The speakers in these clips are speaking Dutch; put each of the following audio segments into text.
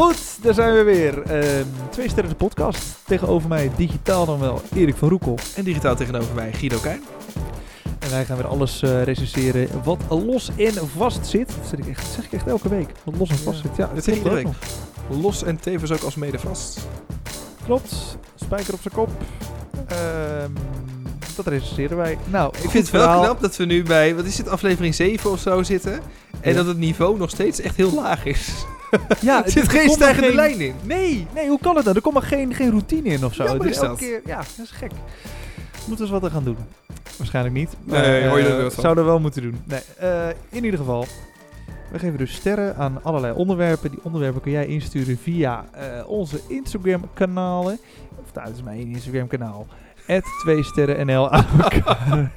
Goed, daar zijn we weer. Ehm, twee sterren de podcast. Tegenover mij digitaal dan wel Erik van Roekel. En digitaal tegenover mij Guido Kuin. En wij gaan weer alles eh recenseren wat los en vast zit. Dat zeg ik echt, zeg ik echt elke week. Wat los en vast Ja, zit. Ja, dat zeg iedere ook nog. Los en tevens ook als mede vast. Klopt. Spijker op zijn kop. Ehm, dat recenseren wij. Nou, Ik vind het wel knap dat we nu bij, wat is het, aflevering 7 of zo zitten. En Ja. dat het niveau nog steeds echt heel laag is. Ja, er zit geen stijgende geen- lijn in. Nee, nee, hoe kan het nou? Er komt maar geen, geen routine in of zo. Het is elke dat. Keer, ja, dat is gek. Moeten we eens wat er gaan doen? Waarschijnlijk niet. Nee, hoor je eh, wat van? Zouden we wel moeten doen. Nee, eh, in ieder geval. We geven dus sterren aan allerlei onderwerpen. Die onderwerpen kun jij insturen via eh, onze Instagram kanalen. Of nou, dat is mijn Instagram kanaal. 2 sterren NL aan elkaar.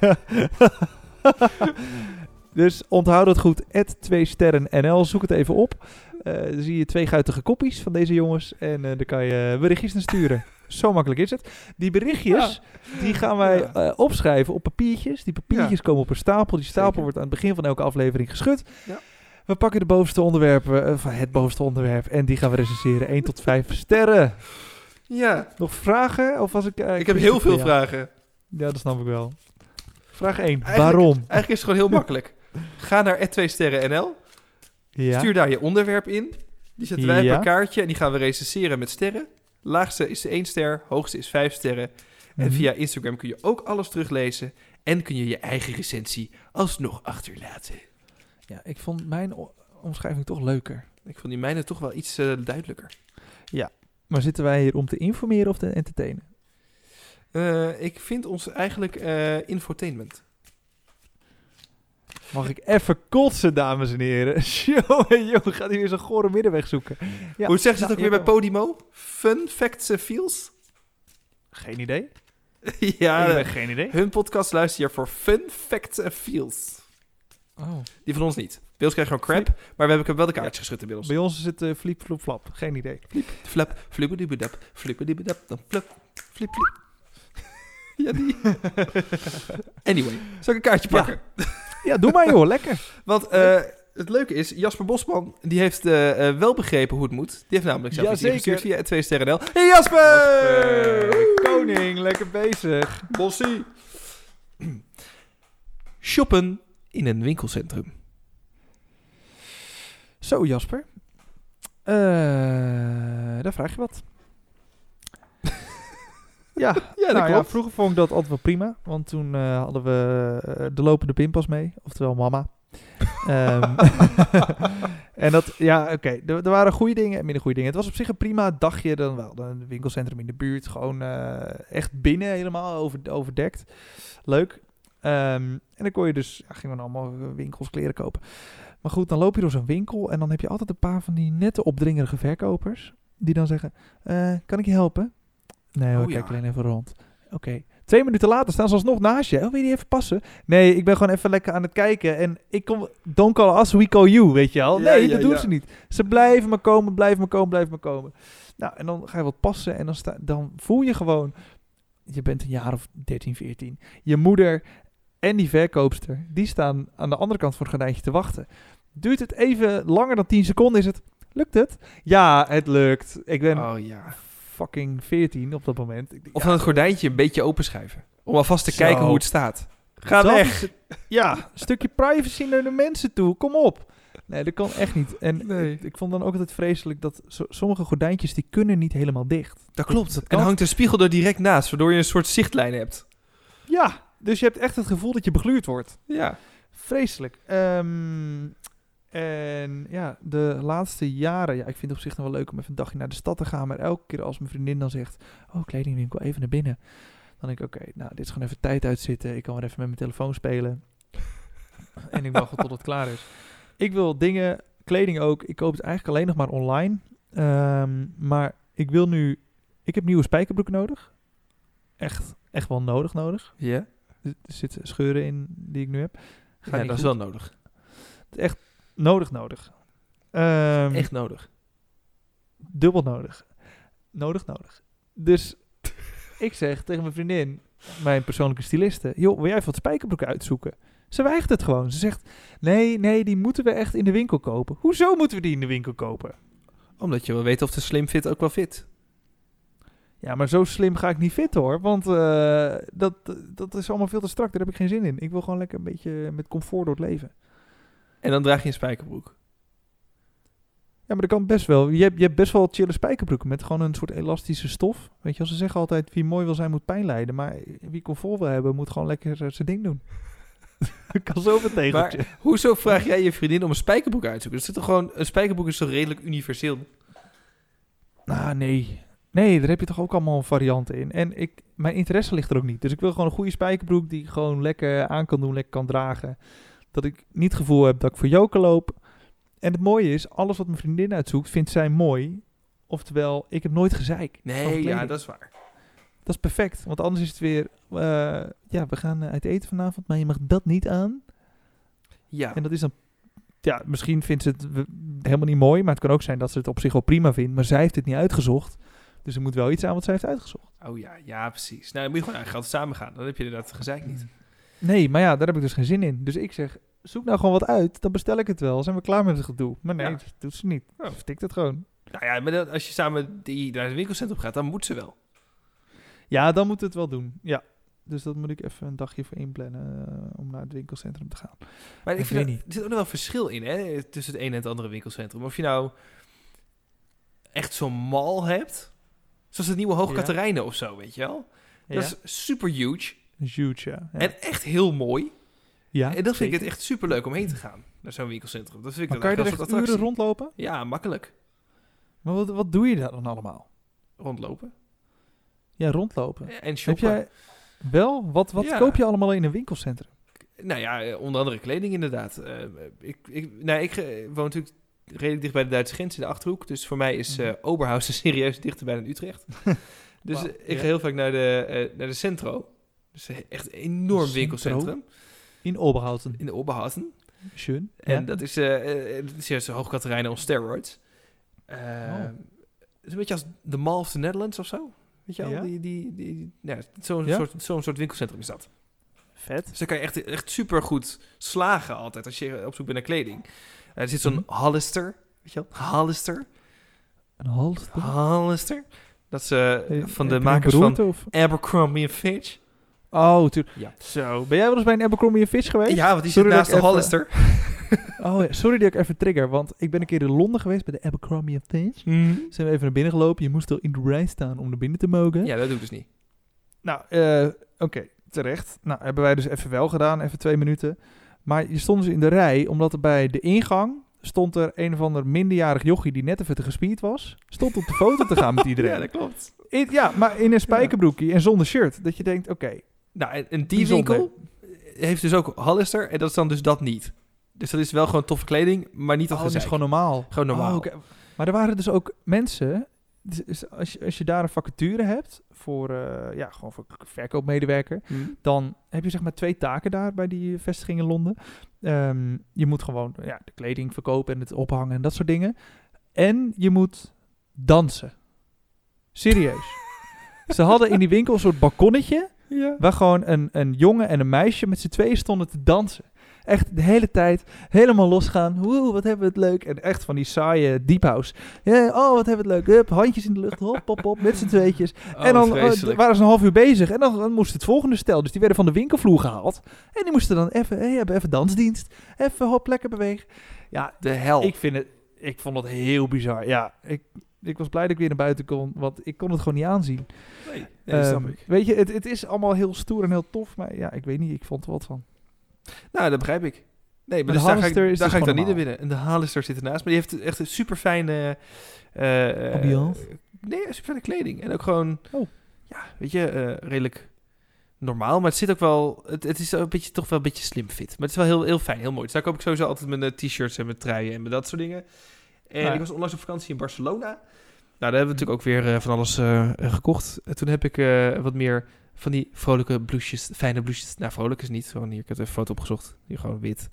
dus onthoud het goed. 2 sterren NL. Zoek het even op. Eh, dan zie je twee guitige koppies van deze jongens. En eh dan kan je berichtjes naar sturen. Zo makkelijk is het. Die berichtjes, die gaan wij Ja. eh, opschrijven op papiertjes. Die papiertjes komen op een stapel. Die stapel Zeker. wordt aan het begin van elke aflevering geschud. Ja. We pakken de bovenste onderwerpen, eh, van het bovenste onderwerp. En die gaan we recenseren. 1 tot 5 sterren. Ja, Nog vragen? Of was ik, eh, ik heb heel veel vragen. Ja, dat snap ik wel. Vraag 1. Eigenlijk- Waarom? Eigenlijk is het gewoon heel makkelijk. Ga naar 2 sterren NL. Ja. Stuur daar je onderwerp in. Die zetten wij op Ja. een kaartje en die gaan we recenseren met sterren. Laagste is 1 ster, hoogste is 5 sterren. En Mhm. via Instagram kun je ook alles teruglezen. En kun je je eigen recensie alsnog achterlaten. Ja, ik vond mijn omschrijving toch leuker. Ik vond die mijne toch wel iets eh, duidelijker. Maar zitten wij hier om te informeren of te entertainen? Eh, ik vind ons eigenlijk eh, infotainment. Mag ik even kotsen, dames en heren? Jongen, jongen, gaat hij weer zo'n gore middenweg zoeken. Ja, Hoe zeggen ze nou, het ook weer bij. Podimo? Fun facts and feels? Geen idee. ja, ik heb geen idee. hun podcast luister je voor fun facts and feels. Oh. Die van ons niet. Bij ons krijgen gewoon crap, maar we hebben wel de kaartjes geschud inmiddels. Bij ons zit uh, fliep, floep, flap. Geen idee. Flap, flippediebedap, flippediebedap, dan flap, flip, flip. ja, die. anyway, zal ik een kaartje pakken? Ja, doe maar joh, lekker. Want eh, het leuke is, Jasper Bosman, die heeft eh, eh, wel begrepen hoe het moet. Die heeft namelijk zelf Jazeker. ingestuurd via 2 sterren. Hey Jasper! Jasper, Koning, lekker bezig. Bossie! Shoppen in een winkelcentrum. Zo, Jasper. Daar vraag je wat. Ja, Ja, dat nou ja, vroeger vond ik dat altijd wel prima. Want toen eh, hadden we eh, de lopende pinpas mee. Oftewel mama. Ehm, en dat, ja, oké. Er, er waren goede dingen en minder goede dingen. Het was op zich een prima dagje. Dan wel een winkelcentrum in de buurt. Gewoon eh, echt binnen helemaal over, overdekt. Leuk. Ehm, en dan kon je dus, ja, gingen we allemaal winkels, kleren kopen. Maar goed, dan loop je door zo'n winkel en dan heb je altijd een paar van die nette opdringerige verkopers. Die dan zeggen, kan ik je helpen? Nee hoor, Oh, kijk ja. alleen even rond. Oké. Twee minuten later staan ze alsnog naast je. Oh, wil je die even passen? Nee, ik ben gewoon even lekker aan het kijken. En ik kom, don't call us, we call you, weet je. Ja, Nee, ja, dat doen ze niet. Ze blijven maar komen, blijven maar komen, blijven maar komen. Nou, en dan ga je wat passen en dan, sta, dan voel je gewoon... Je bent een jaar of 13, 14. Je moeder en die verkoopster, die staan aan de andere kant van het gordijntje te wachten. Duurt het even langer dan 10 seconden, is het... Lukt het? Ja, het lukt. Ik ben Oh ja. Fucking 14 op dat moment. Ik denk, Of ja, dan het gordijntje een beetje openschuiven. Om alvast te Zo. kijken hoe het staat. Ga dat weg! het. Ja, een stukje privacy naar de mensen toe. Kom op. Nee, dat kan echt niet. En Nee. ik vond dan ook altijd vreselijk dat so- sommige gordijntjes die kunnen niet helemaal dicht. Dat klopt. dat en hangt een spiegel er direct naast, waardoor je een soort zichtlijn hebt. Ja, dus je hebt echt het gevoel dat je begluurd wordt. Ja. Vreselijk. Ehm, en ja, de laatste jaren, ja, ik vind het op zich nog wel leuk om even een dagje naar de stad te gaan. Maar elke keer als mijn vriendin dan zegt, oh, kledingwinkel, even naar binnen. Dan denk ik, oké, nou, dit is gewoon even tijd uitzitten. Ik kan weer even met mijn telefoon spelen. en ik wacht tot het klaar is. Ik wil dingen, kleding ook. Ik koop het eigenlijk alleen nog maar online. Ehm, maar ik wil nu, ik heb nieuwe spijkerbroeken nodig. Echt, echt wel nodig, nodig. Ja? Er er zitten scheuren in die ik nu heb. Gaat Ja, dat is wel nodig. Echt nodig, nodig. Ehm, Echt nodig. dubbel nodig. Nodig, nodig. Dus ik zeg tegen mijn vriendin, mijn persoonlijke styliste, joh, wil jij even wat spijkerbroeken uitzoeken? Ze weigert het gewoon. Ze zegt, nee, nee, die moeten we echt in de winkel kopen. Hoezo moeten we die in de winkel kopen? Omdat je wil weten of de slim fit ook wel fit. Ja, maar zo slim ga ik niet fit hoor. Want eh, dat, dat is allemaal veel te strak. Daar heb ik geen zin in. Ik wil gewoon lekker een beetje met comfort door het leven. En dan draag je een spijkerbroek. Ja, maar dat kan best wel. Je hebt, je hebt best wel chille spijkerbroeken met gewoon een soort elastische stof. Weet je, als ze zeggen altijd wie mooi wil zijn moet pijn lijden. Maar wie comfort wil hebben moet gewoon lekker eh, zijn ding doen. Ik kan zo meteen. Maar hoezo vraag jij je vriendin om een spijkerbroek uit te zoeken? Dat is toch gewoon, een spijkerbroek is toch redelijk universeel? Nou, nee. Nee, daar heb je toch ook allemaal varianten in. En ik, mijn interesse ligt er ook niet. Dus ik wil gewoon een goede spijkerbroek die ik gewoon lekker aan kan doen, lekker kan dragen. Dat ik niet het gevoel heb dat ik voor joker loop. En het mooie is, alles wat mijn vriendin uitzoekt, vindt zij mooi. Oftewel, ik heb nooit gezeik. Nee, ja, dat is waar. Dat is perfect. Want anders is het weer, eh, ja, we gaan eh, uit eten vanavond, maar je mag dat niet aan. Ja, En dat is dan, ja, misschien vindt ze het helemaal niet mooi, maar het kan ook zijn dat ze het op zich wel prima vindt, maar zij heeft het niet uitgezocht. Dus er moet wel iets aan wat zij heeft uitgezocht. oh ja, ja, precies. Nou, dan moet je gewoon eigenlijk altijd samen gaan. Dan heb je inderdaad gezeik niet. Nee, maar ja, daar heb ik dus geen zin in. Dus ik zeg, zoek nou gewoon wat uit, dan bestel ik het wel. Zijn we klaar met het gedoe? Maar nee, Ja. dat doet ze niet. Oh. Vertikt het gewoon. Nou ja, maar als je samen die, naar het winkelcentrum gaat, dan moet ze wel. Ja, dan moet het wel doen. Ja. Dus dat moet ik even een dagje voor inplannen eh, om naar het winkelcentrum te gaan. Maar ik, Ik vind dat- niet. er zit ook nog wel verschil in, hè, tussen het ene en het andere winkelcentrum. Of je nou echt zo'n mall hebt, zoals het nieuwe Hoog Ja. Katerijnen of zo, weet je wel. Ja, Dat is super huge huge, ja. ja. en echt heel mooi. ja, en dan vind ik het echt super leuk om heen te gaan, naar zo'n winkelcentrum. Dat vind ik Maar kan je er echt uren attractie. rondlopen? Ja, makkelijk. Maar wat, wat doe je daar dan allemaal? Rondlopen. Ja, rondlopen. En Heb shoppen. jij wel? Wat, wat Ja. koop je allemaal in een winkelcentrum? Nou ja, eh, onder andere kleding inderdaad. Eh, ik, ik, nou, ik eh, woon natuurlijk redelijk dicht bij de Duitse grens in de Achterhoek. Dus voor mij is Mhm. Oberhausen serieus dichter dan Utrecht. dus ik ja. ga heel vaak naar de, naar de Centro. Dus eh, echt een enorm winkelcentrum In Oberhausen. in de Oberhausen. Schön. En Ja. dat is, dat is on steroids. Oh. Het is een beetje als de Mall of the Netherlands of zo. Weet je wel? Ja? Die, die, die, ja, zo'n Ja? soort, zo'n soort winkelcentrum is dat. Vet. Dus dan kan je echt, echt super goed slagen altijd als je op zoek bent naar kleding. Er zit zo'n Mhm. Hollister, weet je wel? Hollister. Een hals. Hollister. Dat is Eh, van de makers van Of? Abercrombie Fitch. Oh, tuurlijk. Ja. Zo. Ben jij wel eens bij een Abercrombie Fitch geweest? Ja, want die zit naast de even- Hollister. Oh, ja. sorry dat ik even trigger, want ik ben een keer in Londen geweest bij de Abercrombie Fitch. Mhm. Zijn we even naar binnen gelopen. Je moest al in de rij staan om naar binnen te mogen. Ja, dat doe ik dus niet. Nou, eh, oké, terecht. Nou, hebben wij dus even wel gedaan, even twee minuten. Maar je stond dus in de rij, omdat er bij de ingang stond er een of ander minderjarig jochie die net even te gespierd was. Stond op de foto te gaan met iedereen. Ja, dat klopt. In- ja, maar in een spijkerbroekje en zonder shirt. Dat je denkt, oké, Nou, en, en die Bijzonder. winkel heeft dus ook Hollister en dat is dan dus dat niet. Dus dat is wel gewoon toffe kleding, maar niet dat oh, dat is gezeik. gewoon normaal. Gewoon normaal. Oh. Maar er waren dus ook mensen, dus- dus als, je, als je daar een vacature hebt voor, eh, ja, gewoon voor verkoopmedewerker, Hm. dan heb je zeg maar twee taken daar bij die vestiging in Londen. Ehm, je moet gewoon ja, de kleding verkopen en het ophangen en dat soort dingen. En je moet dansen. Serieus. Ze hadden in die winkel een soort balkonnetje Ja. waar gewoon een, een jongen en een meisje met z'n tweeën stonden te dansen. Echt de hele tijd helemaal losgaan. Woe, wat hebben we het leuk. En echt van die saaie deep house. Ja, oh, wat hebben we het leuk. Hup, handjes in de lucht. Hop, hop, hop. Met z'n tweetjes. Oh, en dan vreselijk. waren ze een half uur bezig. En dan, dan moest het volgende stel. Dus die werden van de winkelvloer gehaald. En die moesten dan even, hey, hebben even dansdienst. Even hop, lekker bewegen. Ja, de hel. ik vind het, ik vond het heel bizar. Ja, ik, ik was blij dat ik weer naar buiten kon. Want ik kon het gewoon niet aanzien. nee, nee, Ehm, ik. Weet je, het, het is allemaal heel stoer en heel tof. Maar ja, ik weet niet. Ik vond er wat van. Nou, dat begrijp ik. Nee, maar de dus daar ga ik, daar dus ga ik dan niet naar binnen. En de Hollister zit ernaast. Maar die heeft echt een super fijne... Ambiance? nee, super fijne kleding. En ook gewoon... Oh. Ja, weet je, eh, redelijk normaal. Maar het zit ook wel... Het, het is een beetje, toch wel een beetje slim fit. Maar het is wel heel, heel fijn, heel mooi. Dus daar koop ik sowieso altijd mijn eh, t-shirts en mijn truien en met dat soort dingen. En Ja. ik was onlangs op vakantie in Barcelona. Nou, daar hebben we natuurlijk ook weer eh, van alles eh, gekocht. En toen heb ik eh, wat meer van die vrolijke blouses, fijne blouses. Nou, vrolijk is niet. Gewoon hier, ik heb een foto opgezocht. Hier gewoon wit.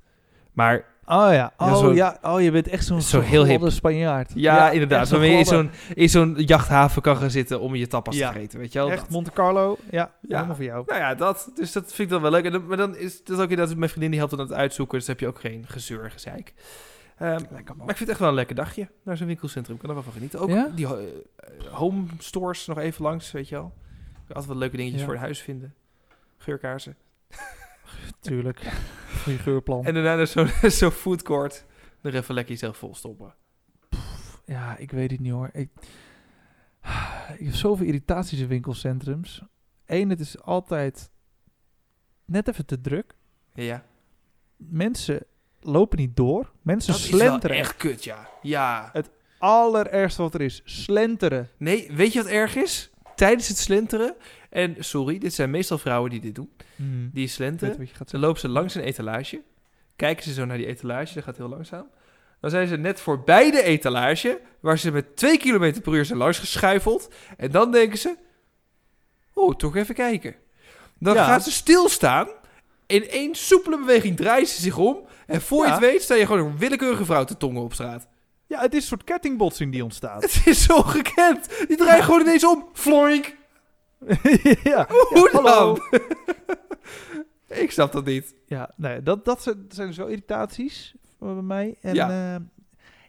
Maar Oh ja. Oh zo- ja. Oh, je bent echt zo'n zo heel hip. gladde Spanjaard. ja, inderdaad. Waarmee je in zo'n, in zo'n jachthaven kan gaan zitten om je tapas Ja. te vreten. Weet je wel? Echt Dat. Monte Carlo. Ja, Ja. helemaal voor jou. Nou ja, dat. Dus dat vind ik dan wel leuk. En dan, maar dan is dat ook inderdaad mijn vriendin die helpt dan aan het uitzoeken. Dus dan heb je ook geen gezeur gezeik. Ehm, maar ik vind het echt wel een lekker dagje naar zo'n winkelcentrum. Ik kan er wel van genieten. Ook Ja? die eh, home stores nog even langs, weet je wel. Altijd wat leuke dingetjes Ja. voor het huis vinden. Geurkaarsen. Tuurlijk. Goeie geurplan. En daarna zo'n zo'n food court. Er even lekker jezelf vol stoppen. Ja, ik weet het niet hoor. Ik, ik heb zoveel irritaties in winkelcentrums. Eén, het is altijd net even te druk. Ja. Mensen lopen niet door. Mensen Dat is wel slenteren. echt kut, ja. Ja. Allerergste wat er is. Slenteren. Nee, weet je wat erg is? Tijdens het slenteren. En sorry, dit zijn meestal vrouwen die dit doen. Hmm. Die slenteren. Dan lopen ze langs een etalage. Kijken ze zo naar die etalage. Dat gaat heel langzaam. Dan zijn ze net voorbij de etalage. Waar ze met 2 km per uur zijn langs geschuifeld. En dan denken ze... Oh, toch even kijken. Dan Ja. gaan ze stilstaan. In één soepele beweging draaien ze zich om. En voor je het weet sta je gewoon een willekeurige vrouw te tongen op straat. Ja, het is een soort kettingbotsing die ontstaat. Het is zo gekend. Die draaien gewoon ineens om. Floink. ja. Hoe Ja, dan? hallo. Ik snap dat niet. Ja, nee, dat, dat zijn, dus wel irritaties voor bij mij. En Ja. ja.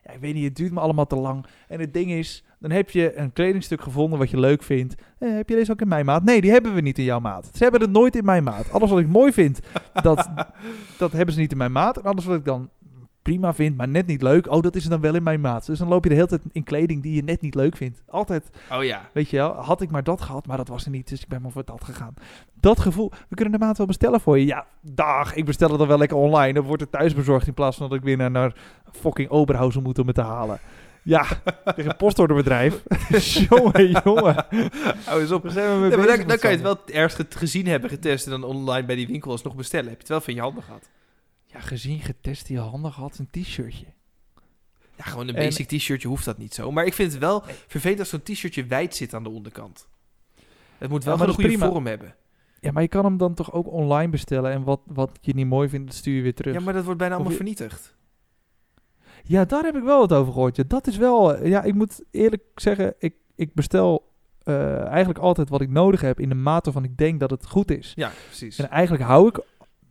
ja, ik weet niet, het duurt me allemaal te lang. En het ding is, dan heb je een kledingstuk gevonden wat je leuk vindt. Eh, heb je deze ook in mijn maat? Nee, die hebben we niet in jouw maat. Ze hebben het nooit in mijn maat. Alles wat ik mooi vind, dat, dat hebben ze niet in mijn maat. En alles wat ik dan prima vind, maar net niet leuk, oh, dat is dan wel in mijn maat. Dus dan loop je de hele tijd in kleding die je net niet leuk vindt. Altijd Oh ja. Weet je wel, had ik maar dat gehad, maar dat was er niet, dus ik ben maar voor dat gegaan. Dat gevoel, we kunnen de maat wel bestellen voor je. Ja, dag, ik bestel het dan wel lekker online. Dan wordt het thuis bezorgd in plaats van dat ik weer naar, naar fucking Oberhausen moet om het te halen. Ja, tegen een postorderbedrijf. jongen, jongen. Hou eens op. Zijn we Ja, maar dan, kan je het wel ergens ge- gezien hebben, getest en dan online bij die winkel alsnog bestellen. Heb je het wel van je handen gehad? Ja, gezien, getest, die handen gehad, een t-shirtje. Ja, gewoon een En- basic t-shirtje hoeft dat niet zo. Maar ik vind het wel vervelend als zo'n t-shirtje wijd zit aan de onderkant. Het moet wel Ja, een goede prima. vorm hebben. Ja, maar je kan hem dan toch ook online bestellen en wat, wat je niet mooi vindt, dat stuur je weer terug. Ja, maar dat wordt bijna allemaal je- vernietigd. Ja, daar heb ik wel wat over gehoord. Ja, dat is wel... eh, Ja, ik moet eerlijk zeggen, ik, ik bestel eh, eigenlijk altijd wat ik nodig heb in de mate van ik denk dat het goed is. Ja, precies. En eigenlijk hou ik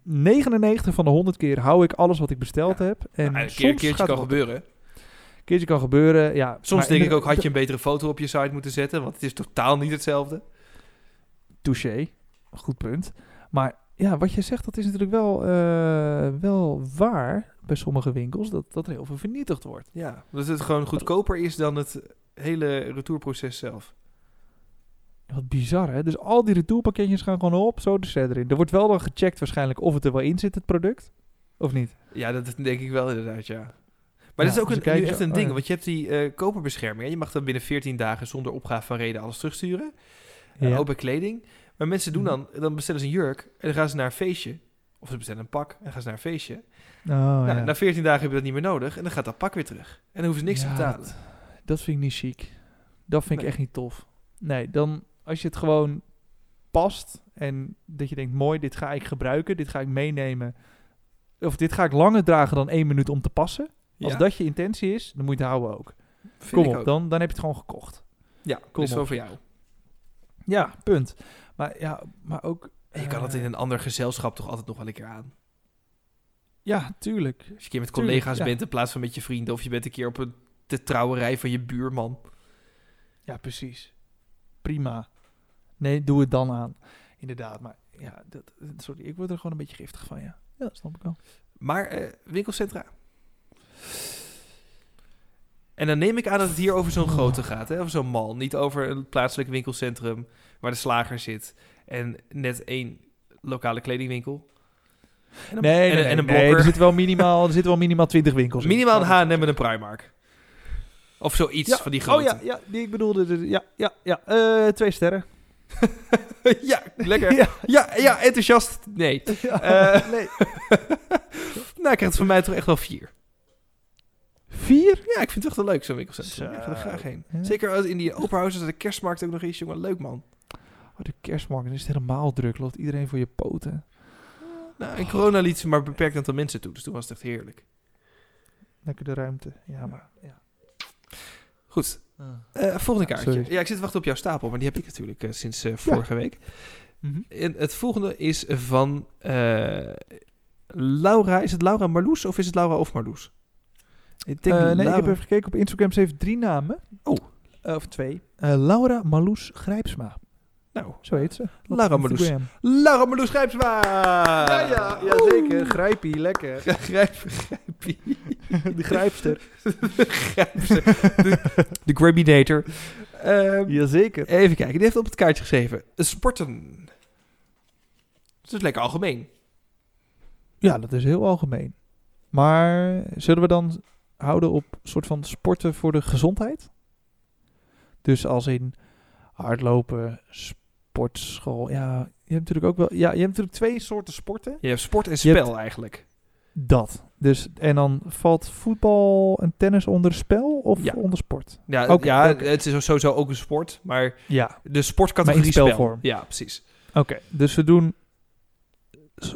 99 van de 100 keer hou ik alles wat ik besteld Ja. heb. En een soms keer, keertje gaat kan het gebeuren. Een keertje kan gebeuren, ja. Soms denk ik ook, had je een betere foto op je site moeten zetten, want het is totaal niet hetzelfde. Touché, goed punt. Maar ja, wat je zegt, dat is natuurlijk wel, eh, wel waar bij sommige winkels, dat, dat er heel veel vernietigd wordt. Ja, dat het gewoon goedkoper is dan het hele retourproces zelf. Wat bizar, hè? Dus al die retourpakketjes gaan gewoon op, zo de set erin. Er wordt wel dan gecheckt waarschijnlijk of het er wel in zit, het product. Of niet? Ja, dat denk ik wel inderdaad, ja. Maar Ja, dat is ook dus een, nu echt een oh ding, ja. want je hebt die eh koperbescherming. hè. Je mag dan binnen 14 dagen zonder opgave van reden alles terugsturen. Eh, Ja. ook bij kleding. Maar mensen doen Mhm. dan, dan bestellen ze een jurk en dan gaan ze naar een feestje. Of ze bestellen een pak en gaan ze naar een feestje. Oh, nou, ja. Na 14 dagen heb je dat niet meer nodig en dan gaat dat pak weer terug. En dan hoeven ze niks Ja, te betalen. Dat, dat vind ik niet chic. Dat vind ik echt niet tof. Nee, dan als je het gewoon past en dat je denkt, mooi, dit ga ik gebruiken, dit ga ik meenemen. Of dit ga ik langer dragen dan één minuut om te passen. Als Ja, dat je intentie is, dan moet je het houden ook. vind Kom op, ook. dan, dan heb je het gewoon gekocht. Ja, Kom is wel voor jou. Ja, punt. Maar ja, maar ook... Je kan het eh, in een ander gezelschap toch altijd nog wel een keer aan. Ja, tuurlijk. Als je een keer met Tuurlijk, collega's ja. bent in plaats van met je vrienden. Of je bent een keer op een, de trouwerij van je buurman. Ja, precies. Prima. Nee, doe het dan aan. Inderdaad, maar ja, dat, sorry, ik word er gewoon een beetje giftig van, ja. Ja, dat snap ik wel. Maar eh, winkelcentra. En dan neem ik aan dat het hier over zo'n grote gaat, hè? over zo'n mall. Niet over een plaatselijk winkelcentrum waar de slager zit en net één lokale kledingwinkel. En een, Nee, en, nee, een- en een nee, blokker. er zitten wel minimaal, er zitten wel minimaal 20 winkels in. Minimaal een H&M en een Primark. Of zoiets Ja. van die grote. Oh ja, ja, die ik bedoelde. de- Ja, ja, ja. eh, twee sterren. ja, lekker. ja. Ja, ja, enthousiast. Nee. ja. Eh. nee. Nou, ik krijg het van mij toch echt wel vier. Vier? Ja, ik vind het echt wel leuk, zo'n winkelcentrum. Zo. Ik ga er graag heen. Ja. Zeker als in die open houses, de kerstmarkt ook nog eens, jongen. Leuk, man. Oh, de kerstmarkt, dan is het helemaal druk. Loopt iedereen voor je poten. Nou, en corona liet ze maar beperkt aantal mensen toe, dus toen was het echt heerlijk. Lekker de ruimte. Ja, maar... Ja. Goed, eh, volgende kaartje. sorry. Ja, ik zit te wachten op jouw stapel, maar die heb ik natuurlijk eh, sinds eh, vorige week. Mhm. En het volgende is van Laura. Is het Laura Marloes of is het Laura of Marloes? Ik denk Eh, nee, ik heb even gekeken op Instagram. Ze heeft drie namen. Oh. Eh, of twee. Eh, Laura Marloes Grijpsma. Nou, Zo heet ze. Laura Marloes. Instagram. Laura Marloes Grijpsma! Ja, ja, ja, zeker. Grijpie, lekker. Grijp, grijpie. De grijpster. Grijpster. De, de Graminator. Ehm, Jazeker. Even kijken, die heeft op het kaartje geschreven. Sporten. Dat is lekker algemeen. Ja, dat is heel algemeen. Maar zullen we dan houden op soort van sporten voor de gezondheid? Dus als in hardlopen, sportschool. Ja, je hebt natuurlijk ook wel. Ja, je hebt natuurlijk twee soorten sporten. Je hebt sport en spel hebt- eigenlijk. Dat. Dus en dan valt voetbal en tennis onder spel of Ja. onder sport? Ja, ja het is sowieso ook een sport, maar Ja. de sportcategorie in spel. spelvorm. Ja, precies. Oké, dus we doen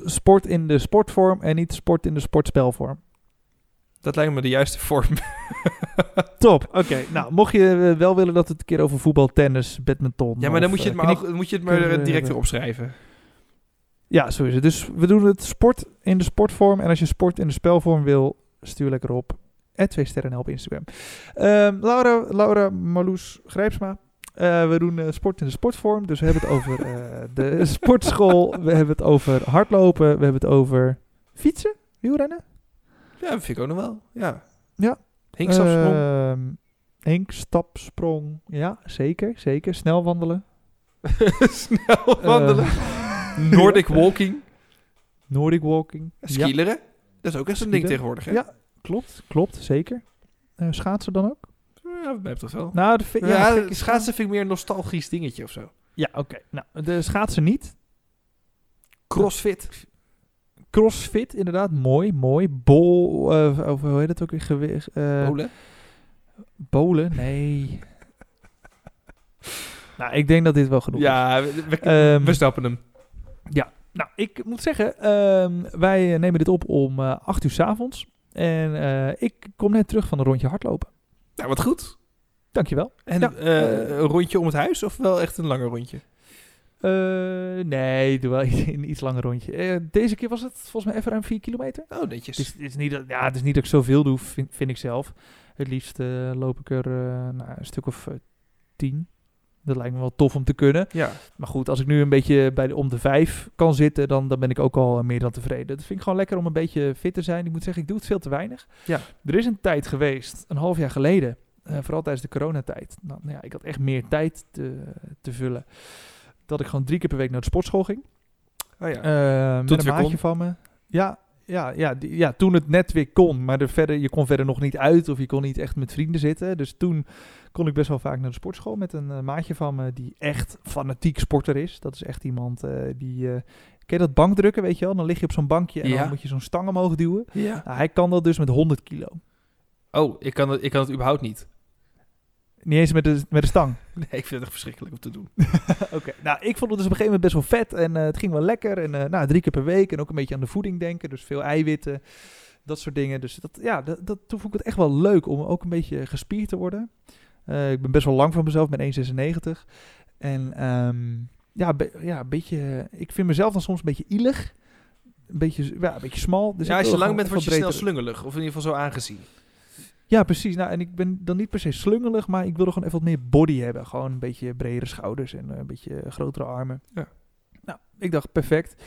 sport in de sportvorm en niet sport in de sportspelvorm. Dat lijkt me de juiste vorm. Top. Oké, nou mocht je eh, wel willen dat het een keer over voetbal, tennis, badminton. Ja, maar dan of, moet je het eh, maar, knik- ook- moet je het maar we direct hebben. weer opschrijven. Ja, zo is het. Dus we doen het sport in de sportvorm. En als je sport in de spelvorm wil, stuur lekker op. 2 sterren op Instagram. Ehm, Laura, Laura Marloes Grijpsma. Eh, we doen eh, sport in de sportvorm. Dus we hebben het over eh, de sportschool. We hebben het over hardlopen. We hebben het over fietsen, wielrennen. Ja, dat vind ik ook nog wel. Ja. Ja. Henk Stapsprong. Ehm, Henk, stapsprong. Ja, zeker. Zeker. Snel wandelen. Snel wandelen. Eh, Nordic walking. Nordic walking. Ja, Skileren. Dat is ook echt een ding tegenwoordig, hè? Ja, klopt. Klopt, zeker. Eh, schaatsen dan ook? Ja, mij betreft wel. Nou, de Ja, ja, schaatsen vind ik meer een nostalgisch dingetje of zo. Ja, oké. Nou, de schaatsen niet. Crossfit. Crossfit, inderdaad. Mooi, mooi. Bol, eh, of hoe heet het ook weer? Gewicht, eh, Polen. Bolen? Nee. nou, ik denk dat dit wel genoeg is. Ja, we, Ehm, we snappen hem. Nou, ik moet zeggen, ehm, wij nemen dit op om eh 8 uur 's avonds. En eh, ik kom net terug van een rondje hardlopen. Nou, wat goed. Dankjewel. En Ja, eh, eh, een rondje om het huis of wel echt een langer rondje? Eh, nee, doe wel een iets langer rondje. Eh, deze keer was het volgens mij even ruim 4 kilometer. Oh, netjes. Het is, het is niet dat, ja, het is niet dat ik zoveel doe, vind, vind ik zelf. Het liefst eh, loop ik er nou, een stuk of eh, tien. Dat lijkt me wel tof om te kunnen. ja. Maar goed, als ik nu een beetje bij de, om de vijf kan zitten, dan, dan ben ik ook al meer dan tevreden. Dat vind ik gewoon lekker om een beetje fit te zijn. Ik moet zeggen, ik doe het veel te weinig. Ja. Er is een tijd geweest, een half jaar geleden, vooral tijdens de coronatijd. Nou, nou ja, ik had echt meer tijd te, te vullen. Dat ik gewoon drie keer per week naar de sportschool ging. Oh ja. Eh, met een maatje kon. van me. Ja, ja, ja, die- ja, toen het net weer kon. Maar er verder, je kon verder nog niet uit of je kon niet echt met vrienden zitten. Dus toen kon ik best wel vaak naar de sportschool met een eh, maatje van me die echt fanatiek sporter is. Dat is echt iemand eh, die... eh ken je dat bankdrukken, weet je wel? Dan lig je op zo'n bankje en Ja. dan moet je zo'n stang omhoog duwen. ja. Nou, hij kan dat dus met 100 kilo. Oh, ik kan, het, ik kan het überhaupt niet. Niet eens met de, met de stang. Nee, ik vind het echt verschrikkelijk om te doen. Oké, nou ik vond het dus op een gegeven moment best wel vet en eh, het ging wel lekker. En eh, nou, drie keer per week en ook een beetje aan de voeding denken. Dus veel eiwitten, dat soort dingen. Dus dat, ja, dat, dat, toen vond ik het echt wel leuk om ook een beetje gespierd te worden. Eh, ik ben best wel lang van mezelf, ik ben 1,96. En ehm, ja, be- ja, een beetje, ik vind mezelf dan soms een beetje ielig. Een beetje, ja, een beetje smal. Dus ja, als je lang bent, word je snel slungelig. Of in ieder geval zo aangezien. Ja, precies. Nou, en ik ben dan niet per se slungelig, maar ik wil er gewoon even wat meer body hebben. Gewoon een beetje bredere schouders en eh, een beetje grotere armen. Ja. Nou, ik dacht perfect.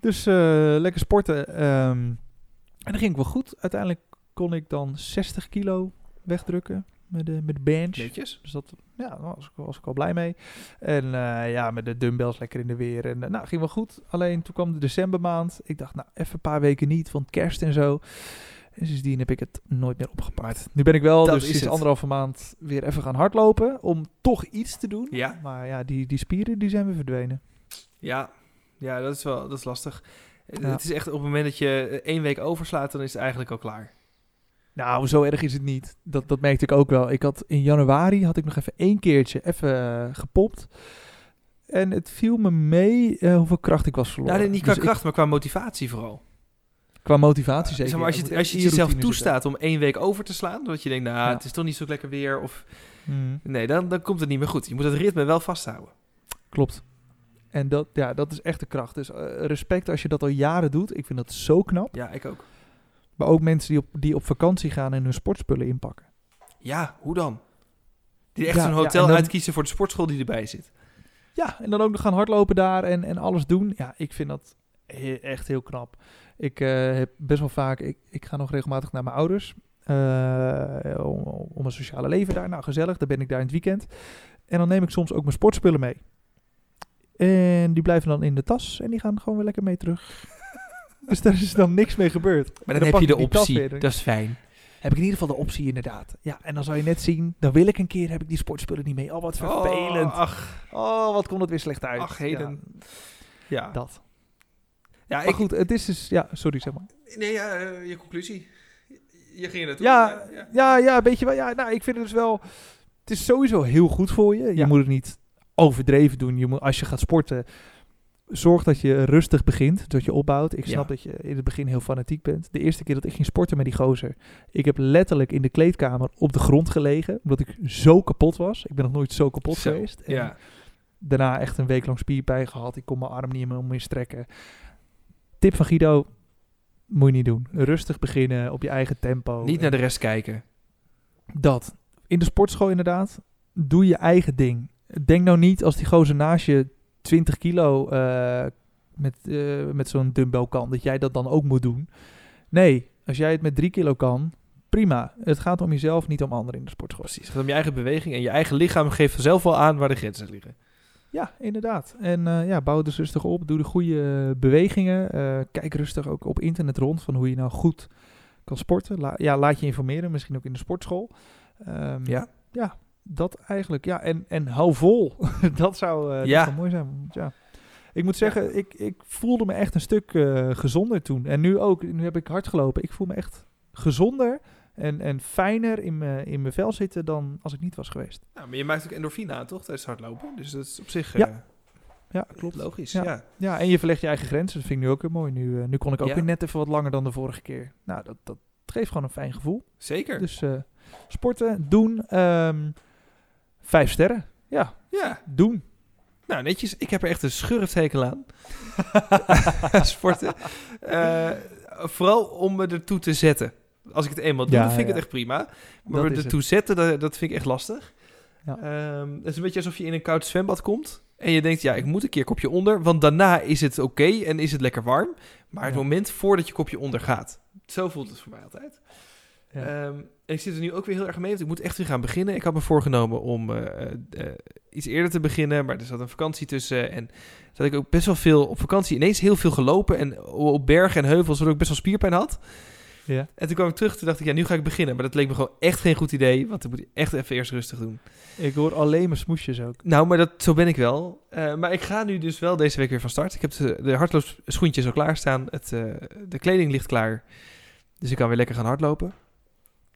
Dus eh, lekker sporten. ehm, en dat ging wel goed. Uiteindelijk kon ik dan 60 kilo wegdrukken met de, met de bench. Netjes. Dus dat ja, was, ik- was ik al blij mee. En eh, ja, met de dumbbells lekker in de weer. En nou, ging wel goed. Alleen toen kwam de decembermaand. Ik dacht, nou, even een paar weken niet, want kerst en zo. En sindsdien heb ik het nooit meer opgepakt. Nu ben ik wel Dat dus is sinds het. anderhalve maand weer even gaan hardlopen. Om toch iets te doen. Ja. Maar ja, die, die spieren die zijn weer verdwenen. Ja. Ja, dat is wel dat is lastig. Eh, Ja. Het is echt op het moment dat je eh, één week overslaat, dan is het eigenlijk al klaar. Nou, zo erg is het niet. Dat, dat merkte ik ook wel. Ik had in januari had ik nog even één keertje even eh, gepompt. En het viel me mee hoeveel kracht ik was verloren. Nou, niet qua Dus ik- kracht, maar qua motivatie vooral. Qua motivatie zeker. Zeg maar, als je, als je jezelf toestaat om één week over te slaan, dat je denkt, nou, Ja. het is toch niet zo lekker weer, of. Mhm. nee, dan, dan komt het niet meer goed. Je moet het ritme wel vasthouden. Klopt. En dat, ja, dat is echt de kracht. Dus eh, respect als je dat al jaren doet. Ik vind dat zo knap. Ja, ik ook. Maar ook mensen die op, die op vakantie gaan en hun sportspullen inpakken. Ja, hoe dan? Die echt Ja, een hotel dan- uitkiezen voor de sportschool die erbij zit. Ja, en dan ook nog gaan hardlopen daar en, en alles doen. Ja, ik vind dat he- echt heel knap. Ik eh, heb best wel vaak, ik, ik ga nog regelmatig naar mijn ouders. eh, om, om een sociale leven daar. Nou, gezellig, daar ben ik daar in het weekend. En dan neem ik soms ook mijn sportspullen mee. En die blijven dan in de tas en die gaan gewoon weer lekker mee terug. dus daar is dan niks mee gebeurd. Maar dan, heb je de optie. weer. Dat is fijn. Heb ik in ieder geval de optie inderdaad. Ja, en dan zou je net zien, dan wil ik een keer, heb ik die sportspullen niet mee. Oh, wat vervelend. Oh, ach, Oh, wat komt het weer slecht uit. ach, heden. Ja, Ja, dat. Ja Maar ik, goed, het is dus... Ja, sorry, zeg maar. nee, ja, eh, je conclusie. Je ging er naartoe. Ja, ja. Ja, ja, weet je wel. Ja, nou, ik vind het dus wel... Het is sowieso heel goed voor je. Je Ja. moet het niet overdreven doen. Je moet, als je gaat sporten, zorg dat je rustig begint. Dat je opbouwt. Ik snap Ja. dat je in het begin heel fanatiek bent. De eerste keer dat ik ging sporten met die gozer. Ik heb letterlijk in de kleedkamer op de grond gelegen. Omdat ik zo kapot was. Ik ben nog nooit zo kapot Zo, geweest. En Ja. daarna echt een week lang spierpijn gehad. Ik kon mijn arm niet meer meer strekken. Tip van Guido, moet je niet doen. Rustig beginnen, op je eigen tempo. Niet naar de rest kijken. Dat. In de sportschool inderdaad, doe je eigen ding. Denk nou niet als die gozer naast je 20 kilo eh, met, eh, met zo'n dumbbell kan, dat jij dat dan ook moet doen. Nee, als jij het met 3 kilo kan, prima. Het gaat om jezelf, niet om anderen in de sportschool. Precies. Het gaat om je eigen beweging en je eigen lichaam geeft vanzelf wel aan waar de grenzen liggen. Ja, inderdaad. En eh, ja, bouw dus rustig op. Doe de goede bewegingen. Eh, kijk rustig ook op internet rond van hoe je nou goed kan sporten. La- ja, laat je informeren, misschien ook in de sportschool. Ehm, Ja. Ja, dat eigenlijk. Ja, en, en hou vol. dat, zou, dat Ja. zou mooi zijn. Ja. Ik moet zeggen, ik, ik voelde me echt een stuk gezonder toen. En nu ook. Nu heb ik hard gelopen. Ik voel me echt gezonder en, en fijner in mijn in mijn vel zitten dan als ik niet was geweest. Nou, maar je maakt ook endorfine aan, toch? Tijdens hardlopen. Dus dat is op zich Ja. eh, Ja, klopt. logisch. Ja. Ja. Ja, en je verlegt je eigen grenzen. Dat vind ik nu ook weer mooi. Nu, eh, nu kon ik ook Ja. weer net even wat langer dan de vorige keer. Nou, dat, dat geeft gewoon een fijn gevoel. Zeker. Dus eh, sporten, doen. ehm, vijf sterren. Ja, ja. doen. Nou, netjes. Ik heb er echt een schurfthekel aan. Sporten. Vooral om me ertoe te zetten. Als ik het eenmaal doe, Ja, dan vind ik het echt prima. Maar Dat ertoe zetten, dat, dat vind ik echt lastig. Ja. Ehm, het is een beetje alsof je in een koud zwembad komt. En je denkt, ja, ik moet een keer kopje onder. Want daarna is het oké en is het lekker warm. Maar het moment voordat je kopje onder gaat. Zo voelt het voor mij altijd. Ja. Ehm, ik zit er nu ook weer heel erg mee, want ik moet echt weer gaan beginnen. Ik had me voorgenomen om eh, eh, eh, iets eerder te beginnen, maar er zat een vakantie tussen. En dat ik ook best wel veel op vakantie, ineens heel veel gelopen en op bergen en heuvels, zodat ik best wel spierpijn had. Ja. En toen kwam ik terug, toen dacht ik, ja, nu ga ik beginnen. Maar dat leek me gewoon echt geen goed idee, want dan moet ik echt even eerst rustig doen. Ik hoor alleen maar smoesjes ook. Nou, maar dat, zo ben ik wel. Eh, maar ik ga nu dus wel deze week weer van start. Ik heb de, de hardloopschoentjes al klaarstaan. Het, eh, de kleding ligt klaar. Dus ik kan weer lekker gaan hardlopen.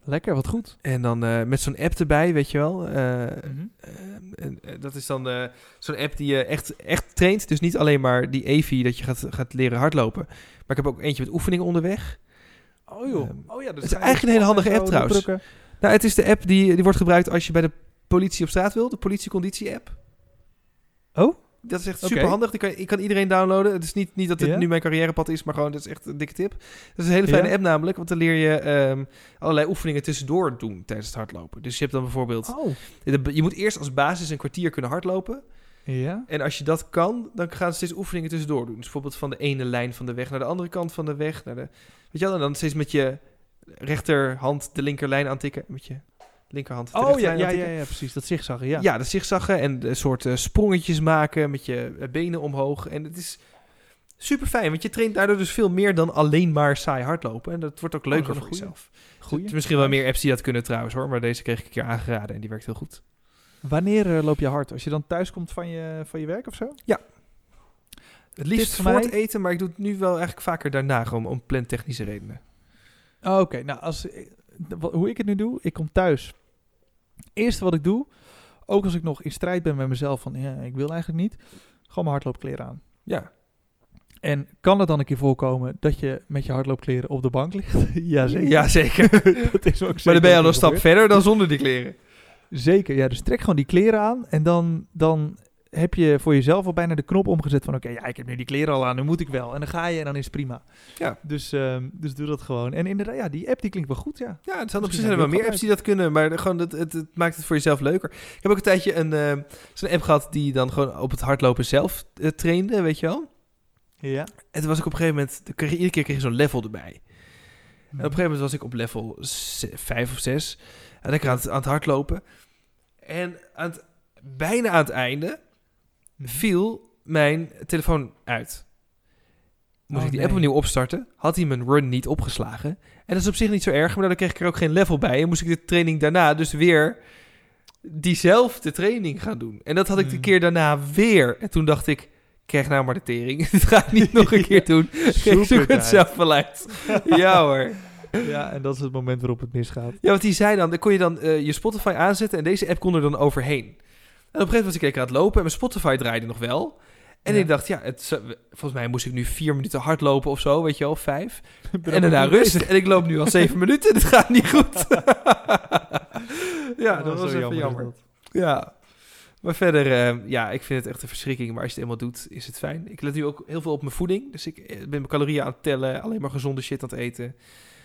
Lekker, wat goed. En dan eh, met zo'n app erbij, weet je wel. Mhm. en, dat is dan zo'n app die je echt, echt traint. Dus niet alleen maar die EVI dat je gaat, gaat leren hardlopen. Maar ik heb ook eentje met oefeningen onderweg. Oh joh. Ehm, oh ja, het is eigenlijk een hele handige app trouwens. Nou, het is de app die, die wordt gebruikt als je bij de politie op straat wil. De politieconditie-app. Oh? Dat is echt Oké. super handig. Ik kan iedereen downloaden. Het is niet, niet dat het nu mijn carrièrepad is, maar gewoon, dat is echt een dikke tip. Dat is een hele fijne app namelijk, want dan leer je ehm, allerlei oefeningen tussendoor doen tijdens het hardlopen. Dus je hebt dan bijvoorbeeld, Oh. je moet eerst als basis een kwartier kunnen hardlopen. Ja? En als je dat kan, dan gaan ze steeds oefeningen tussendoor doen. Dus bijvoorbeeld van de ene lijn van de weg naar de andere kant van de weg. Naar de, weet je wel, en dan steeds met je rechterhand de linkerlijn aantikken. Met je linkerhand de Oh ja, ja, ja, ja, precies. Dat zigzaggen, ja. Ja, de zigzaggen en een soort eh, sprongetjes maken met je eh, benen omhoog. En het is super fijn, want je traint daardoor dus veel meer dan alleen maar saai hardlopen. En dat wordt ook Oh, dat leuker voor goeie. jezelf. Er is misschien wel meer apps die dat kunnen trouwens hoor, maar deze kreeg ik een keer aangeraden en die werkt heel goed. Wanneer eh, loop je hard? Als je dan thuis komt van je, van je werk of zo? Het liefst voor het eten, maar ik doe het nu wel eigenlijk vaker daarna, gewoon om plantechnische redenen. Oh, Oké, nou, als, eh, hoe ik het nu doe, ik kom thuis. Eerste wat ik doe, ook als ik nog in strijd ben met mezelf van, ja, ik wil eigenlijk niet, gewoon mijn hardloopkleren aan. Ja, En kan het dan een keer voorkomen dat je met je hardloopkleren op de bank ligt? Jazeker. ja zeker. dat is ook maar zeker dan ben je al een stap verder dan zonder die kleren. Zeker, ja. Dus trek gewoon die kleren aan en dan, dan heb je voor jezelf al bijna de knop omgezet van... oké, ja, ik heb nu die kleren al aan, nu moet ik wel. En dan ga je en dan is het prima. Ja. Dus, ehm, dus doe dat gewoon. En inderdaad, ja, die app die klinkt wel goed, ja. Ja, het zijn op zich zijn er wel meer apps die dat kunnen, maar gewoon het, het, het maakt het voor jezelf leuker. Ik heb ook een tijdje een, eh, zo'n app gehad die dan gewoon op het hardlopen zelf eh, trainde, weet je wel. Ja. En toen was ik op een gegeven moment, dan kreeg je, iedere keer kreeg je zo'n level erbij. En op een gegeven moment was ik op level 5 of 6. En lekker aan het, aan het hardlopen. En aan het, bijna aan het einde viel mijn telefoon uit. Moest Oh, ik die nee. app opnieuw opstarten, had hij mijn run niet opgeslagen. En dat is op zich niet zo erg, maar dan kreeg ik er ook geen level bij. En moest ik de training daarna dus weer diezelfde training gaan doen. En dat had ik de Hmm. keer daarna weer. En toen dacht ik, krijg nou maar de tering. Dit ga ik niet nog een keer doen. Ik zoek het zelf wel uit. ja hoor. Ja, en dat is het moment waarop het misgaat. Ja, want die zei dan, dan kon je dan eh, je Spotify aanzetten en deze app kon er dan overheen. En op een gegeven moment was ik lekker aan het lopen en mijn Spotify draaide nog wel. En Ja. ik dacht, ja, het, volgens mij moest ik nu vier minuten hardlopen of zo, weet je wel, vijf. En daarna rust. En ik loop nu al zeven minuten, het gaat niet goed. ja, Oh, dat was even jammer. Ja. Maar verder, eh, ja, ik vind het echt een verschrikking. Maar als je het eenmaal doet, is het fijn. Ik let nu ook heel veel op mijn voeding. Dus ik eh, ben mijn calorieën aan het tellen. Alleen maar gezonde shit aan het eten.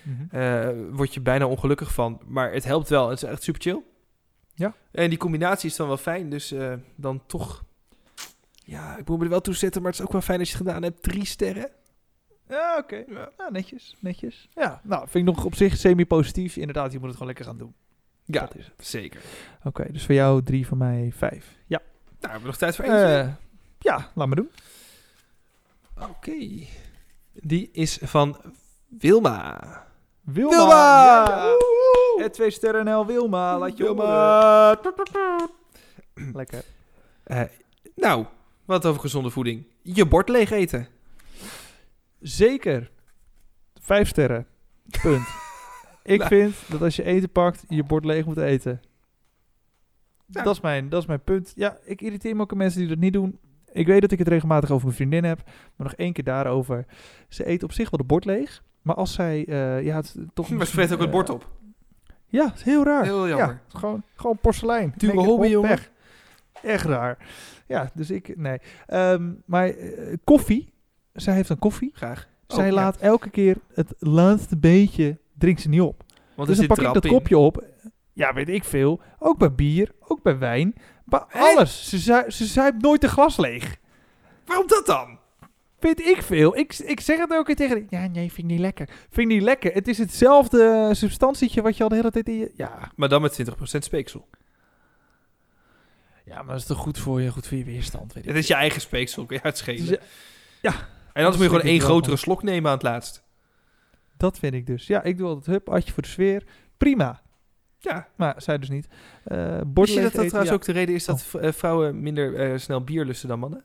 Mhm. Eh word je bijna ongelukkig van. Maar het helpt wel. Het is echt super chill. Ja. En die combinatie is dan wel fijn. Dus eh, dan toch... Ja, ik moet me er wel toe zetten. Maar het is ook wel fijn als je het gedaan hebt. Drie sterren. Ja, oké. Ja. Netjes, netjes. Ja, nou, vind ik nog op zich semi-positief. Inderdaad, je moet het gewoon lekker gaan doen. Ja, Dat is het. zeker. Oké, dus voor jou drie, voor mij vijf. Ja. Nou, hebben we nog tijd voor eentje? Eh, ja, laat maar doen. Oké. Die is van Wilma. Wilma! Wilma! Ja, ja. Het twee sterren NL Wilma, laat je Wilma. Lekker. Eh, nou, wat over gezonde voeding. Je bord leeg eten. Zeker. Vijf sterren. Punt. Ik Nou. vind dat als je eten pakt, je bord leeg moet eten. Nou. Dat, is mijn, dat is mijn punt. Ja, ik irriteer me ook aan mensen die dat niet doen. Ik weet dat ik het regelmatig over mijn vriendin heb. Maar nog één keer daarover. Ze eet op zich wel de bord leeg. Maar als zij... eh, ja, het, toch Maar vreet ook het bord op. Ja, het is heel raar. Heel jammer. Ja, gewoon, gewoon porselein. Dure it hobby, jongen. weg. Echt raar. Ja, dus ik... Nee. Ehm, maar eh, koffie. Zij heeft een koffie. Graag. Zij Oh, ja. laat elke keer het laatste beetje... Drinkt ze niet op. Want dus dan pak ik dat in. kopje op. Ja, weet ik veel. Ook bij bier. Ook bij wijn. Bij alles. Ze, zuipt nooit een glas leeg. Waarom dat dan? Weet ik veel. Ik, ik zeg het ook keer tegen. Ja, nee, vind ik niet lekker. Vind ik niet lekker. Het is hetzelfde substantietje wat je al de hele tijd in je... Ja, Maar dan met 20% speeksel. ja maar dat is toch goed voor je, goed voor je weerstand, weet ik. Het is je eigen speeksel, kun je uitschelen. Dus, eh, en anders moet je vind gewoon één grotere slok nemen aan het laatst. Dat vind ik dus. Ja, ik doe altijd hup, atje voor de sfeer. Prima. Ja. Maar zij dus niet. Eh Wist je bord dat dat eten, trouwens ja. ook de reden is dat v- eh, vrouwen minder eh, snel bier lusten dan mannen?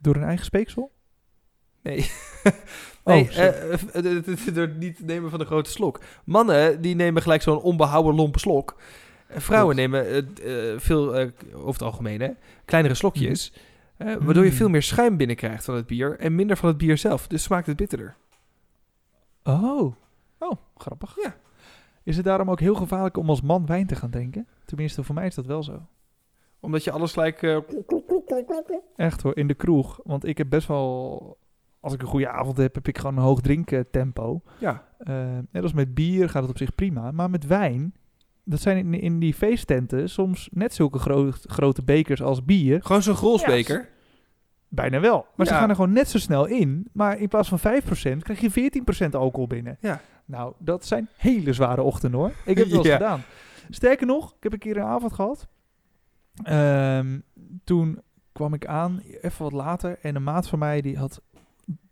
Door hun eigen speeksel? Nee. Oh, nee, sorry. eh, eh, eh, door het niet nemen van de grote slok. Mannen, die nemen gelijk zo'n onbehouden lompe slok. Eh, Vrouwen nemen eh, veel, over het algemeen, hè, kleinere slokjes. eh, waardoor je Mm. veel meer schuim binnenkrijgt van het bier en minder van het bier zelf. Dus smaakt het bitterder. Oh. Oh, grappig. Ja. Is het daarom ook heel gevaarlijk om als man wijn te gaan drinken? Tenminste, voor mij is dat wel zo. Omdat je alles gelijk... Echt hoor, in de kroeg. Want ik heb best wel... Als ik een goede avond heb, heb ik gewoon een hoog drinktempo. ja, Eh net als met bier gaat het op zich prima. Maar met wijn, dat zijn in, in die feesttenten soms net zulke gro- grote bekers als bier. gewoon zo'n grolsbeker. Bijna wel. Maar ze gaan er gewoon net zo snel in. Maar in plaats van 5% krijg je 14% alcohol binnen. Ja. Nou, dat zijn hele zware ochtenden hoor. Ik heb het wel eens Ja. gedaan. Sterker nog, ik heb een keer een avond gehad. Ehm, toen kwam ik aan, even wat later. En een maat van mij, die had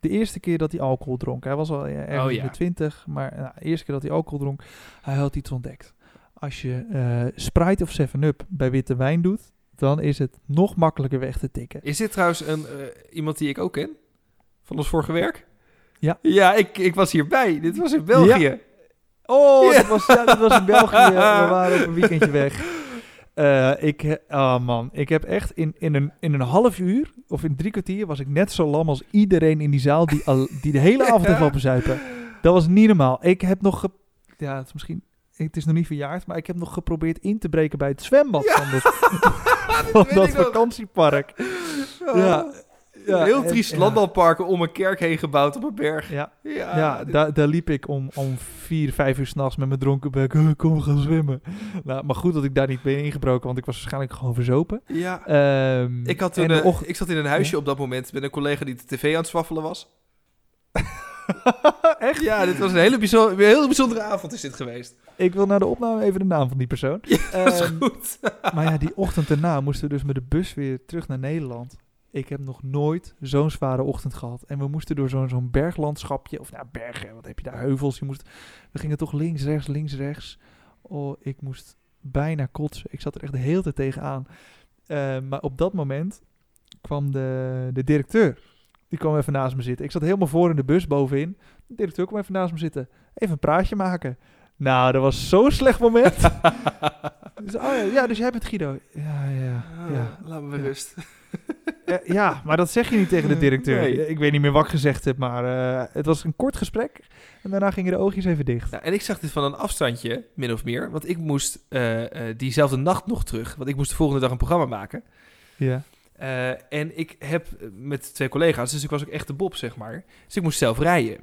de eerste keer dat hij alcohol dronk. Hij was al eh, ergens Oh, in ja. de 20, maar nou, de eerste keer dat hij alcohol dronk, hij had iets ontdekt. Als je eh, Sprite of 7-Up bij witte wijn doet, dan is het nog makkelijker weg te tikken. Is dit trouwens een, eh, iemand die ik ook ken? Van ons vorige werk? Ja. Ja, ik, ik was hierbij. Dit was in België. Oh, Ja. dat, was, dat was in België. We waren op een weekendje weg. Eh, ik, oh man, ik heb echt in, in, een, in een half uur of in drie kwartier was ik net zo lam als iedereen in die zaal die, al, die de hele avond heeft lopen zuipen. Dat was niet normaal. Ik heb nog, ge- ja, het is misschien het is nog niet verjaard, maar ik heb nog geprobeerd in te breken bij het zwembad Ja. van dat, van dat nog. vakantiepark. Ja. Ja, Heel en- triest ja. landbouwparken om een kerk heen gebouwd op een berg. Ja, Ja, ja dit- daar, daar liep ik om, om vier, vijf uur s'nachts met mijn dronken bek. "Eh, Kom, gaan zwemmen. Nou, maar goed dat ik daar niet ben ingebroken, want ik was waarschijnlijk gewoon verzopen. ja. Ehm, Ik, had toen, en ik zat in een huisje op dat moment met een collega die de tv aan het zwaffelen was. Echt? Ja, dit was een hele, bijzonder, een hele bijzondere avond is dit geweest. Ik wil naar de opname even de naam van die persoon. Dat is Ehm, goed. maar ja, die ochtend daarna moesten we dus met de bus weer terug naar Nederland. Ik heb nog nooit zo'n zware ochtend gehad. En we moesten door zo'n zo'n berglandschapje. Of nou, bergen, wat heb je daar? Heuvels. Je moest, we gingen toch links, rechts, links, rechts. Oh, ik moest bijna kotsen. Ik zat er echt de hele tijd tegenaan. Eh, maar op dat moment kwam de, de directeur. Die kwam even naast me zitten. Ik zat helemaal voor in de bus bovenin. De directeur kwam even naast me zitten. Even een praatje maken. Nou, dat was zo'n slecht moment. dus, oh ja, ja, dus jij bent Guido. Ja, ja, ja. Ah, laat me Ja. rust. Eh, ja, maar dat zeg je niet tegen de directeur. Nee. Ik weet niet meer wat ik gezegd heb, maar eh, het was een kort gesprek. En daarna gingen de oogjes even dicht. Nou, en ik zag dit van een afstandje, min of meer. Want ik moest eh, diezelfde nacht nog terug. Want ik moest de volgende dag een programma maken. Ja. En ik heb met twee collega's, dus ik was ook echt de Bob, zeg maar. Dus ik moest zelf rijden.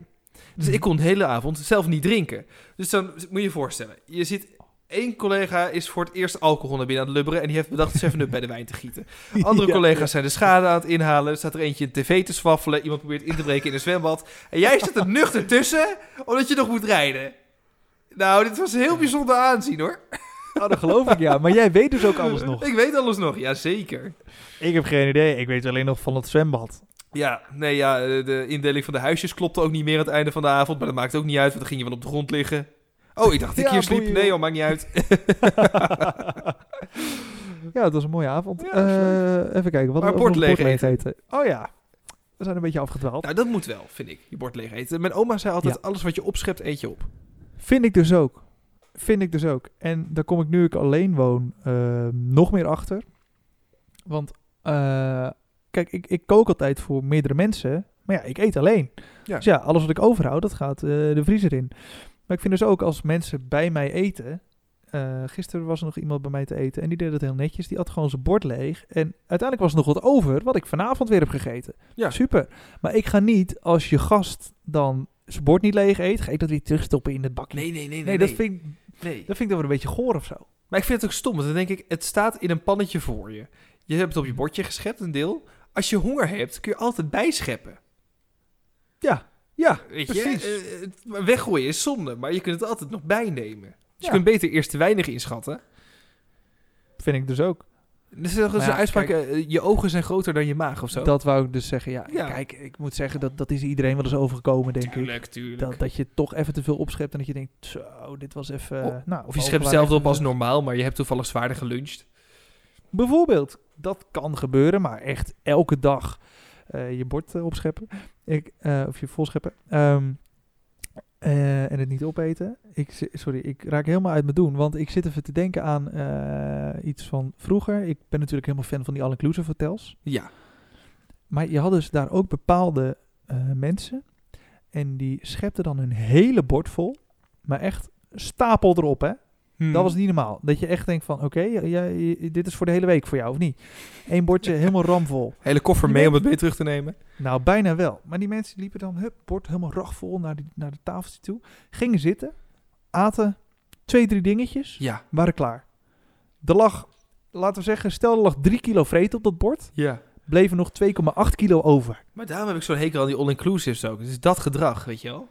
Dus ik kon de hele avond zelf niet drinken. Dus dan moet je je voorstellen, je zit... één collega is voor het eerst alcohol naar binnen aan het lubberen... en die heeft bedacht 7-up bij de wijn te gieten. Andere Ja, collega's zijn de schade aan het inhalen. Er staat er eentje een tv te swaffelen. Iemand probeert in te breken in een zwembad. En jij zit er nuchter tussen, omdat je nog moet rijden. Nou, dit was een heel bijzonder aanzien, hoor. Oh, dat geloof ik, ja. Maar jij weet dus ook alles nog. Ik weet alles nog, ja zeker. Ik heb geen idee. Ik weet alleen nog van het zwembad. Ja, nee, ja, de indeling van de huisjes klopte ook niet meer aan het einde van de avond. Maar dat maakt ook niet uit, want dan ging je wel op de grond liggen. Oh, ik dacht ik Ja, hier sliep. Nee, joh. maakt niet uit. ja, het was een mooie avond. Ja, Eh, even kijken. Wat Maar bord leeg leeg eten. Oh ja. We zijn een beetje afgedwaald. nou, dat moet wel, vind ik, je bord leeg eten. Mijn oma zei altijd, Ja. alles wat je opschept, eet je op. Vind ik dus ook. Vind ik dus ook. En daar kom ik nu ik alleen woon eh, nog meer achter. Want eh, kijk, ik, ik kook altijd voor meerdere mensen. Maar ja, ik eet alleen. Ja. Dus ja, alles wat ik overhoud, dat gaat eh, de vriezer in. Maar ik vind dus ook als mensen bij mij eten. eh, gisteren was er nog iemand bij mij te eten en die deed het heel netjes. Die had gewoon zijn bord leeg. En uiteindelijk was er nog wat over, wat ik vanavond weer heb gegeten. Ja. Super. Maar ik ga niet, als je gast dan zijn bord niet leeg eet, ga ik dat weer terugstoppen in het bakje. Nee, nee, nee, Nee, dat, vind ik, nee. dat vind ik dan weer een beetje goor of zo. Maar ik vind het ook stom, want dan denk ik, het staat in een pannetje voor je. Je hebt het op je bordje geschept, een deel. Als je honger hebt, kun je altijd bijscheppen. Ja, ja, Weet precies. je? Eh, maar weggooien is zonde, maar je kunt het altijd nog bijnemen. Dus Ja. je kunt beter eerst te weinig inschatten. vind ik dus ook. Er is toch Maar zo'n ja, uitspraak, kijk- eh, je ogen zijn groter dan je maag of zo. Dat wou ik dus zeggen. Ja, Ja. kijk, ik moet zeggen, dat, dat is iedereen wel eens overgekomen, denk ik. tuurlijk. Dat, dat je toch even te veel opschept en dat je denkt, zo, dit was even... Of- nou, of je schept hetzelfde op als normaal, maar je hebt toevallig zwaarder geluncht. Bijvoorbeeld, dat kan gebeuren, maar echt elke dag eh, je bord eh, opscheppen. Ik, eh, of je vol scheppen. Ehm, eh, en het niet opeten. Ik, sorry, ik raak helemaal uit mijn doen, want ik zit even te denken aan eh, iets van vroeger. Ik ben natuurlijk helemaal fan van die all-inclusive hotels. Ja. Maar je had dus daar ook bepaalde mensen. En die schepten dan hun hele bord vol. Maar echt stapel erop, hè. Hmm. Dat was niet normaal. Dat je echt denkt van, oké, ja, ja, dit is voor de hele week voor jou, of niet? Eén bordje helemaal ramvol. Hele koffer Die mee om het mee terug te nemen. Nou, bijna wel. Maar die mensen liepen dan, hup, bord helemaal ragvol naar, die, naar de tafeltje toe. Gingen zitten, aten twee, drie dingetjes, Ja. waren klaar. Er lag, laten we zeggen, stel er lag drie kilo vreten op dat bord. Ja. Bleven nog 2,8 kilo over. Maar daarom heb ik zo'n hekel aan die all-inclusives ook. Is dat gedrag, weet je wel?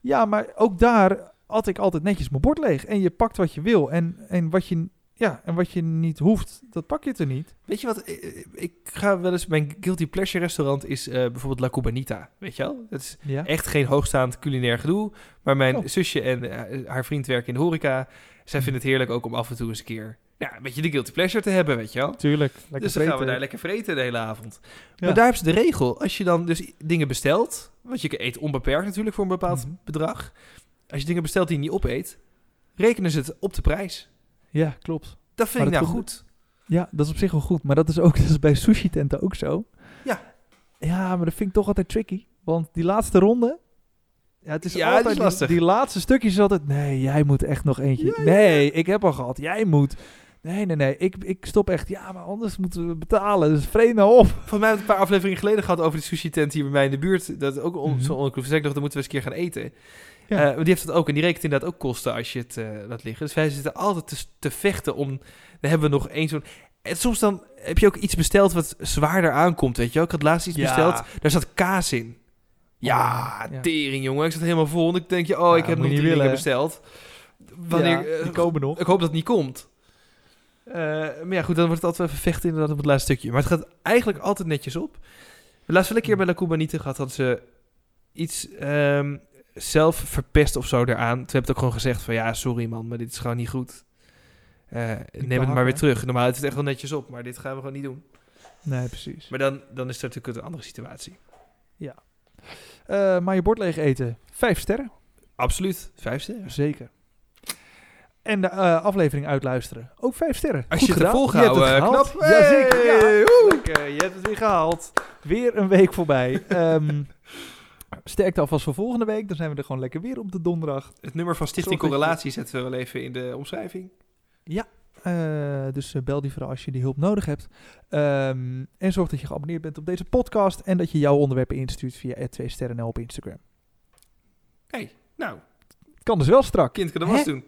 Ja, maar ook daar had ik altijd netjes mijn bord leeg. En je pakt wat je wil. En, en, wat, je, ja, en wat je niet hoeft, dat pak je er niet. Weet je wat? Ik, ik ga wel eens... Mijn guilty pleasure restaurant is eh, bijvoorbeeld La Cubanita. Weet je wel? Dat is Ja. echt geen hoogstaand culinair gedoe. Maar mijn Oh. zusje en eh, haar vriend werken in de horeca. Zij vinden het heerlijk ook om af en toe eens een keer... Ja, een beetje de guilty pleasure te hebben, weet je wel? Tuurlijk. Lekker dus dan gaan we daar lekker vreten de hele avond. Ja. Maar daar hebben ze de regel. Als je dan dus dingen bestelt... Want je eet onbeperkt natuurlijk voor een bepaald Mhm. bedrag. Als je dingen bestelt die je niet opeet... rekenen ze het op de prijs. Ja, klopt. Dat vind Maar ik dat nou komt- goed. Ja, dat is op zich wel goed. Maar dat is ook dat is bij sushi tenten ook zo. Ja. Ja, maar dat vind ik toch altijd tricky. Want die laatste ronde, Ja, het is Ja, het is altijd die- lastig. Die, laatste stukjes is altijd... Nee, jij moet echt nog eentje. nee, ik heb al gehad. Jij moet. Nee, nee, nee. Ik, ik stop echt. Ja, maar anders moeten we betalen. Dus vreet nou op. Volgens mij het een paar afleveringen geleden gehad over die sushi tent hier bij mij in de buurt. Dat ook on, zo onclusive. Dus ik dacht, dan moeten we eens een keer gaan eten. Ja. Eh, die heeft het ook. En die rekent inderdaad ook kosten als je het eh, laat liggen. Dus wij zitten altijd te, te vechten om... Dan hebben we nog één zo'n... En soms dan heb je ook iets besteld wat zwaarder aankomt, weet je wel. Ik had laatst iets Ja. besteld, daar zat kaas in. Ja, ja. tering jongen. Ik zat helemaal vol. En ik denk, je, oh, ik heb nog niet willen. besteld. Wanneer, eh, die komen nog. ik hoop dat het niet komt. Maar ja, goed, dan wordt het altijd even vechten inderdaad op het laatste stukje. Maar het gaat eigenlijk altijd netjes op. We laatst wel een keer bij La niet gehad, hadden ze iets ehm, zelf verpest of zo eraan. Toen heb ik ook gewoon gezegd van, ja, sorry man, maar dit is gewoon niet goed. Eh, neem het maar weer terug. Normaal is het echt wel netjes op, maar dit gaan we gewoon niet doen. Nee, precies. Maar dan, dan is het natuurlijk een andere situatie. Eh, maar je bord leeg eten. Vijf sterren. Absoluut. Vijf sterren. Zeker. En de eh, aflevering uitluisteren. Ook vijf sterren. Als Goed je het gedaan. volgehouden, Je hebt het knap. Jazeker. Ja. Lekker, je hebt het weer gehaald. Weer een week voorbij. Ehm sterkte alvast voor volgende week. Dan zijn we er gewoon lekker weer op de donderdag. Het nummer van Stichting Zorg Correlatie zetten we wel even in de omschrijving. Eh, dus eh, bel die vooral als je die hulp nodig hebt. Ehm, en zorg dat je geabonneerd bent op deze podcast. En dat je jouw onderwerpen instuurt via 2 sterren op Instagram. hey, nou, Kan dus wel strak. kind kan de was doen.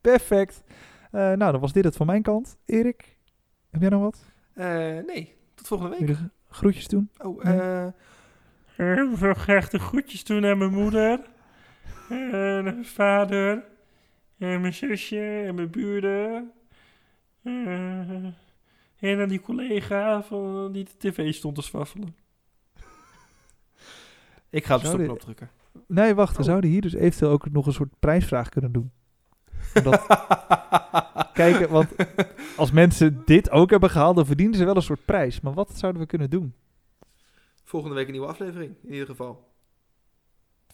Perfect. Eh, nou, dan was dit het van mijn kant. Erik, heb jij nog wat? Nee, tot volgende week. groetjes doen? Oh, Nee. Eh... Ik wil graag de groetjes doen aan mijn moeder. En mijn vader. En mijn zusje. En mijn buren. Eh, en aan die collega van die de tv stond te swaffelen. ik ga op de stopknop drukken. Nee, wacht. We Oh. zouden hier dus eventueel ook nog een soort prijsvraag kunnen doen. Omdat, kijken, want als mensen dit ook hebben gehaald, dan verdienen ze wel een soort prijs. Maar wat zouden we kunnen doen? Volgende week een nieuwe aflevering, in ieder geval.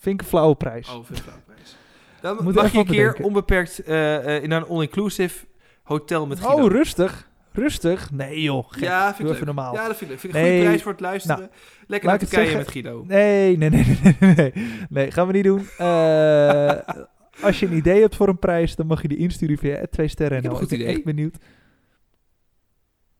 Vind ik een flauwe prijs. Oh, veel prijs. Dan Moet mag je een keer bedenken. onbeperkt eh, eh, in een all-inclusive hotel met Guido. oh, rustig. Rustig. Nee joh, gek. Ja, vind Doe ik even leuk. normaal. Ja, dat vind ik leuk. Vind ik een Nee. goede prijs voor het luisteren. Lekker laat naar Turkije met Guido. Nee, nee, nee, nee, nee, nee. Nee, gaan we niet doen. Eh, als je een idee hebt voor een prijs, dan mag je die insturen via 2 sterren. Ik heb een goed ben idee. echt benieuwd.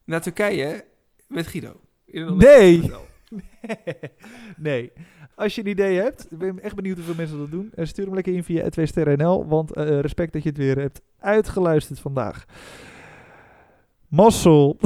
Naar Turkije met Guido. In een Nee. hotel. nee. Als je een idee hebt, ik ben echt benieuwd hoeveel mensen dat doen. eh, stuur hem lekker in via 2 sterren want eh, respect dat je het weer hebt uitgeluisterd vandaag. Mossel.